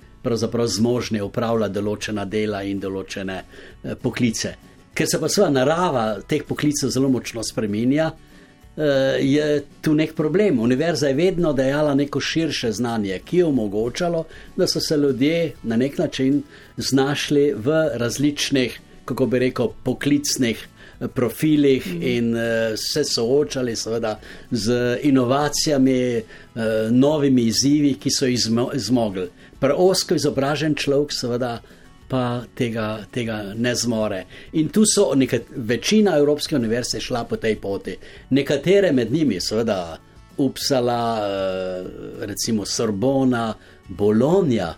Speaker 2: zmožni upravljati določena dela in določene eh, poklice. Ker se pa svoja narava teh poklicev zelo močno spremenja, eh, je tu nek problem. Univerza je vedno dajala neko širše znanje, ki je omogočalo, da so se ljudje na nek način znašli v različnih, kako bi rekel, poklicnih. Profilih in uh, se soočali, seveda, z inovacijami, uh, novimi izzivi, ki so jih zmogli preosko izobražen človek, seveda, pa tega, tega ne zmore. In tu so nekat, večina Evropske univerze šla po tej poti. Nekatere med njimi, seveda, Upsala, eh, recimo Sorbona, Bologna,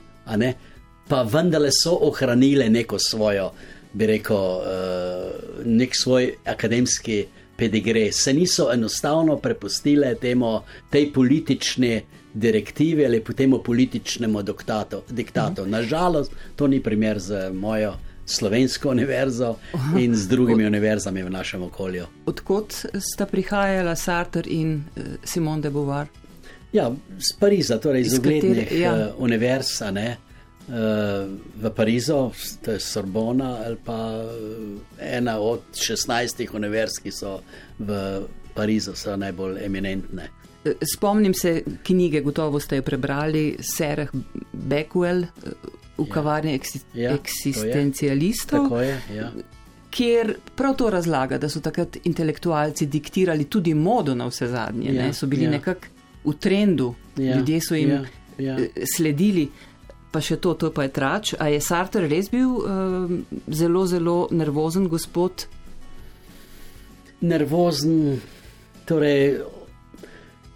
Speaker 2: pa vendarle so ohranile neko svojo, bi rekel, eh, nek svoj akademski. Pedigre se niso enostavno prepustile temu, tej politični direktive ali temu političnemu diktatu. diktatu. Mhm. Nažalost, to ni primer z mojo slovensko univerzo in z drugimi univerzami v našem okolju.
Speaker 1: Odkot sta prihajala Sartre in uh, Simone de Beauvoir?
Speaker 2: Ja, iz Pariza, torej iz, iz uglednih ja. uh, univerz. Ne? V Parizu, to je Sorbona, ali pa ena od 16 univerz, ki so v Parizu, so najbolj eminentne.
Speaker 1: Spomnim se knjige, gotovo ste jo prebrali, Serah Beckwell v ja. kavarni eksis ja, eksistencialistov. Ja. Kjer prav to razlaga, da so takrat intelektualci diktirali tudi modo na vse zadnje, ja, so bili ja. nekako v trendu, ja, ljudje so jim ja, ja. Eh, sledili. Pa še to, to pa je trač. A je Sartre res bil uh, zelo, zelo nervozen gospod?
Speaker 2: Nervozen, torej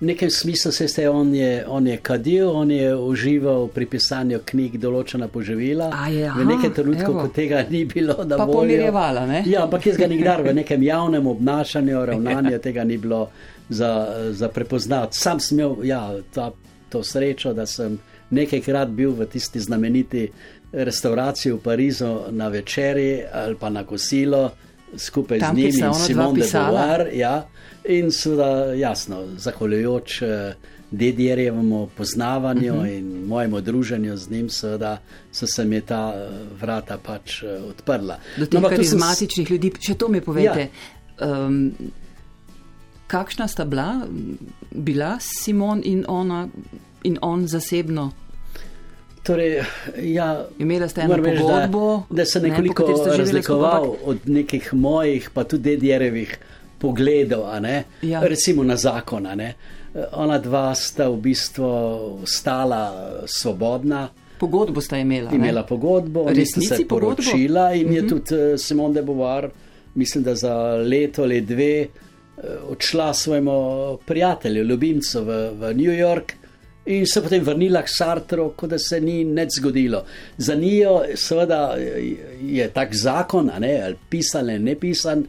Speaker 2: V nekem smislu se je on, je on je kadil, on je užival pri pisanju knjig določena poživila.
Speaker 1: Je,
Speaker 2: v nekem trenutku, ko tega ni bilo, da
Speaker 1: bi pomirjevala.
Speaker 2: Ja, ampak jaz ga nikdar v nekem javnem obnašanju, ravnanju tega ni bilo za, za prepoznati. Sam sem imel ja, ta, to srečo, da sem nekajkrat bil v tisti znameniti restauraciji v Parizu na večerji ali pa na kosilo skupaj Tam, z njim in Simon de Beauvoir. Ja, in seveda, jasno, zahvaljujoč eh, dedjerjevemu poznavanju uh mhm. -huh. in mojemu druženju z njim, seveda, so se mi ta eh, vrata pač eh, odprla.
Speaker 1: Do teh no, karizmatičnih sem... ljudi, še to mi povete. Ja. Um, kakšna sta bila, bila Simon in ona in on zasebno?
Speaker 2: Torej, ja,
Speaker 1: Imela ste eno pogodbo,
Speaker 2: da, da se nekoliko ne, razlikoval skupaj. od nekih mojih, pa tudi dedjerevih pogledov, ja. recimo na zakon. Ona dva sta v bistvu stala svobodna.
Speaker 1: Pogodbo sta imela.
Speaker 2: Imela ne? pogodbo,
Speaker 1: resnici
Speaker 2: se poročila in uh -huh. je mhm. tudi eh, Simon de Beauvoir, mislim, da za leto ali dve odšla svojemu prijatelju, ljubimcu v, v New York in se potem vrnila k Sartru, kot da se ni nič zgodilo. Za njo, seveda, je tak zakon, ne, ali pisan ali ne pisan,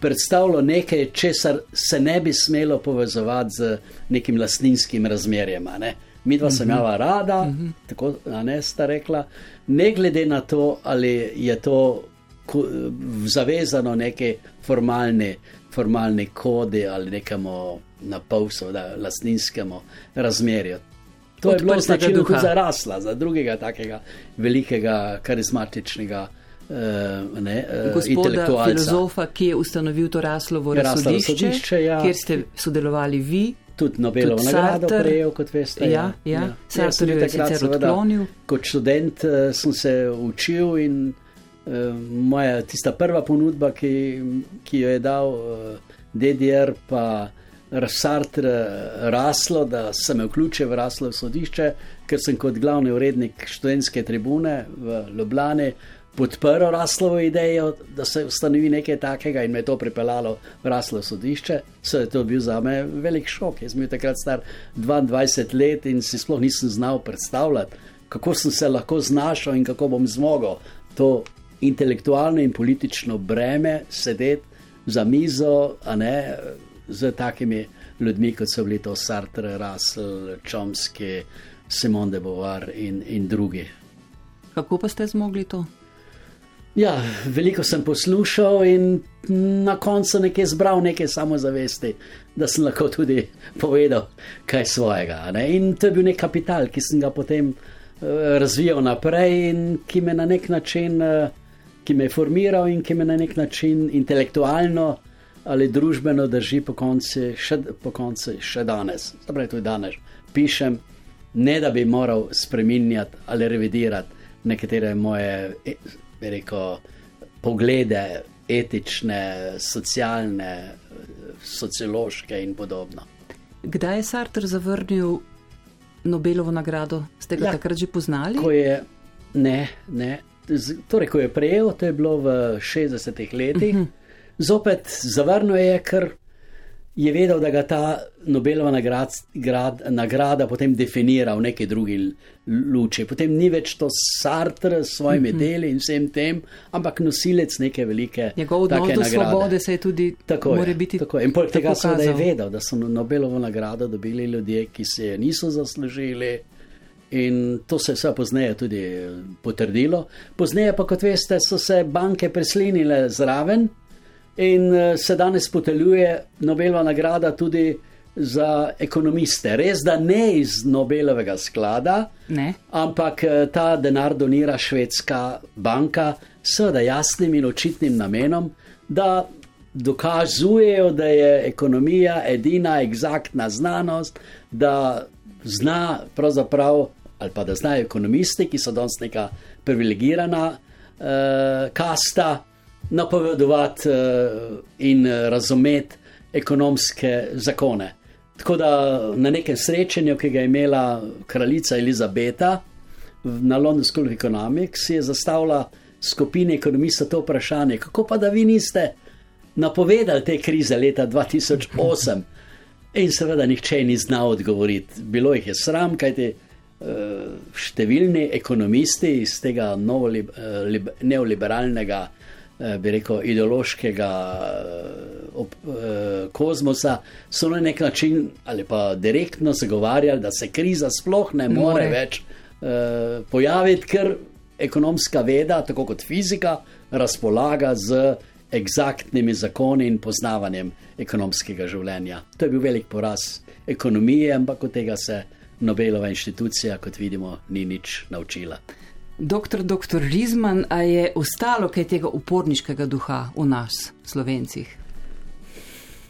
Speaker 2: predstavljalo nekaj, česar se ne bi smelo povezovati z nekim lastninskim razmerjem. Ne. Mi dva sem imela rada, uh -huh. tako ne sta rekla, ne glede na to, ali je to zavezano neki formalni, formalni kodi ali nekemu na pol, seveda, lastninskemu razmerju. To Od je bilo značilno tudi za rasla, za drugega takega velikega, karizmatičnega. Uh, ne, uh,
Speaker 1: Gospoda filozofa, ki je ustanovil to raslovo sodišče, sodišče ja. kjer ste sodelovali vi.
Speaker 2: Tudi Nobelovo nagrado prejel, kot veste.
Speaker 1: Ja, ja. ja. Sartre je sicer odklonil.
Speaker 2: Kot študent uh, sem se učil in uh, moja tista prva ponudba, ki, ki jo je dal uh, DDR, pa Sartre raslo, da sem me vključil v raslo sodišče, ker sem kot glavni urednik študentske tribune v Ljubljani podprl raslovo idejo, da se ustanovi nekaj takega in me to pripeljalo v raslo sodišče. Se je to bil za me velik šok. Jaz sem bil takrat star 22 let in si sploh nisem znal predstavljati, kako sem se lahko znašel in kako bom zmogel to intelektualno in politično breme sedeti za mizo, a ne z takimi ljudmi, kot so bili to Sartre, Russell, Chomsky, Simon de Beauvoir in, in drugi.
Speaker 1: Kako pa ste zmogli to?
Speaker 2: Ja, veliko sem poslušal in na koncu nekaj zbral, nekaj samozavesti, da sem lahko tudi povedal kaj svojega. Ne? In to je bil nek kapital, ki sem ga potem uh, razvijal naprej in ki me na nek način, uh, ki me je formiral in ki me na nek način intelektualno ali družbeno drži po koncu, še, po koncu, še danes. Zdaj, tudi danes pišem, ne da bi moral spremenjati ali revidirati nekatere moje rekel, poglede, etične, socialne, sociološke in podobno.
Speaker 1: Kdaj je Sartre zavrnil Nobelovo nagrado? Ste ga ja, takrat že poznali?
Speaker 2: Je, ne, ne. Torej, ko je prejel, to je bilo v 60-ih letih, uh mhm. -huh. Zopet zavrnil je, ker je vedel, da ga ta Nobelova nagrad, grad, nagrada potem definira v neki drugi luči. Potem ni več to Sartre s svojimi mm -hmm. deli in vsem tem, ampak nosilec neke velike.
Speaker 1: Njegov odnos do svobode se je tudi tako je, biti.
Speaker 2: Tako je. In poleg tega seveda je vedel, da so Nobelovo nagrado dobili ljudje, ki se je niso zaslužili. In to se je vse pozneje tudi potrdilo. Pozneje pa, kot veste, so se banke preslinile zraven in uh, se danes poteljuje Nobelova nagrada tudi za ekonomiste. Res, da ne iz Nobelovega sklada,
Speaker 1: ne.
Speaker 2: ampak uh, ta denar donira švedska banka s jasnim in očitnim namenom, da dokazujejo, da je ekonomija edina egzaktna znanost, da zna pravzaprav, ali pa da znajo ekonomisti, ki so danes neka privilegirana uh, kasta, napovedovati uh, in eh, razumeti ekonomske zakone. Tako da na nekem srečanju, ki ga je imela kraljica Elizabeta na London School of Economics, je zastavila skupini ekonomistov to vprašanje, kako pa da vi niste napovedali te krize leta 2008. In seveda nihče ni znal odgovoriti. Bilo jih je sram, kajti uh, številni ekonomisti iz tega neoliberalnega Eh, bi rekel, ideološkega eh, eh, kozmosa, so na nek način ali pa direktno zagovarjali, da se kriza sploh ne more, more. več pojaviti, ker ekonomska veda, tako kot fizika, razpolaga z eksaktnimi zakoni in poznavanjem ekonomskega življenja. To je bil velik poraz ekonomije, ampak od tega se Nobelova inštitucija, kot vidimo, ni nič naučila.
Speaker 1: Doktor, doktor Rizman, a je ostalo kaj tega uporniškega duha v nas, slovencih?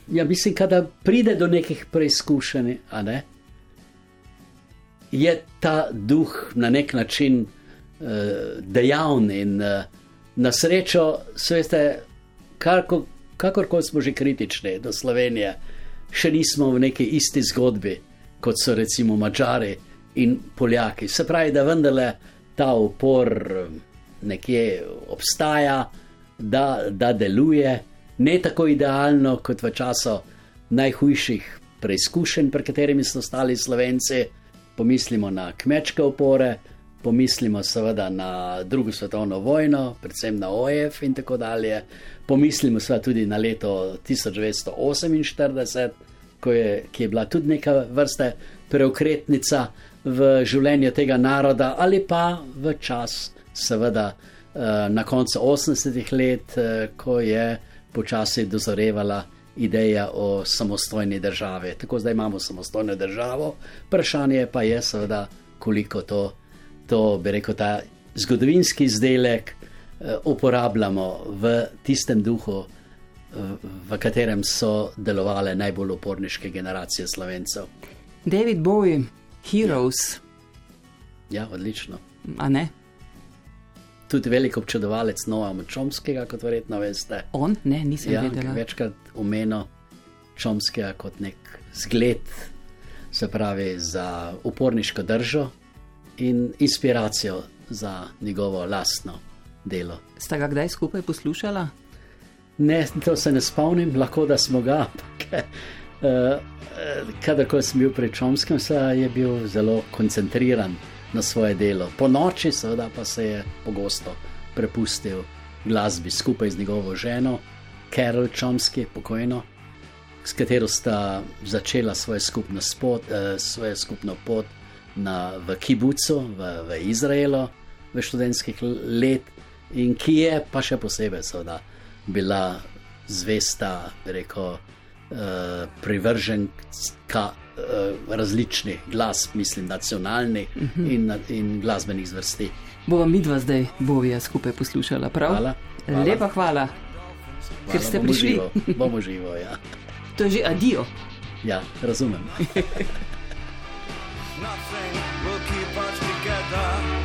Speaker 2: Ja, mislim, da pride do nekih preizkušenj, ne? je ta duh na nek način uh, dejavn in uh, na srečo, sveste, kako, kakorkoli smo že kritični do Slovenije, še nismo v neki isti zgodbi, kot so recimo Mačari in Poljaki. Se pravi, da vendarle ta upor nekje obstaja, da, da deluje, ne tako idealno kot v času najhujših preizkušenj, pri katerimi so stali slovenci. Pomislimo na kmečke opore, pomislimo seveda na drugo svetovno vojno, predvsem na OEF in tako dalje. Pomislimo seveda tudi na leto 1948, je, ki je bila tudi neka vrste preokretnica v življenju tega naroda, ali pa v čas, seveda eh, na koncu 80-ih let, eh, ko je počasi dozorevala ideja o samostojni državi. Tako zdaj imamo samostojno državo, vprašanje pa je seveda, koliko to to, bi rekel, ta zgodovinski izdelek eh, uporabljamo v tistem duhu, v katerem so delovale najbolj uporniške generacije slovencev.
Speaker 1: David Bowie, Heroes.
Speaker 2: Ja, ja odlično.
Speaker 1: A ne?
Speaker 2: Tudi velik občudovalec Noa Čomskega, kot verjetno veste.
Speaker 1: On, ne, nisem
Speaker 2: ja,
Speaker 1: vedel.
Speaker 2: Večkrat omenil Čomskega kot nek zgled, se pravi, za uporniško držo in inspiracijo za njegovo lastno delo.
Speaker 1: Ste ga kdaj skupaj poslušali?
Speaker 2: Ne, to se ne spomnim, lahko da smo ga. Eh, Kadarkoli sem bil pri Čomskem, je bil zelo koncentriran na svoje delo. Po noči, seveda, pa se je pogosto prepustil glasbi skupaj z njegovo ženo, Carol Čomski, pokojno, s katero sta začela svojo skupno, spot, eh, svojo skupno pot na, v Kibucu, v, v Izraelu, v študentskih let, in ki je pa še posebej seveda, bila zvesta, reko, eh, privrženka uh, različnih glas, mislim, nacionalnih uh mhm. -huh. in, in glasbenih zvrsti.
Speaker 1: Bova mi dva zdaj, bovija skupaj poslušala, prav?
Speaker 2: Hvala. hvala.
Speaker 1: Lepa hvala, hvala ker ste bomo prišli.
Speaker 2: Živo, bomo živo, ja.
Speaker 1: To je že adijo.
Speaker 2: Ja, razumem.
Speaker 3: nothing will keep us together.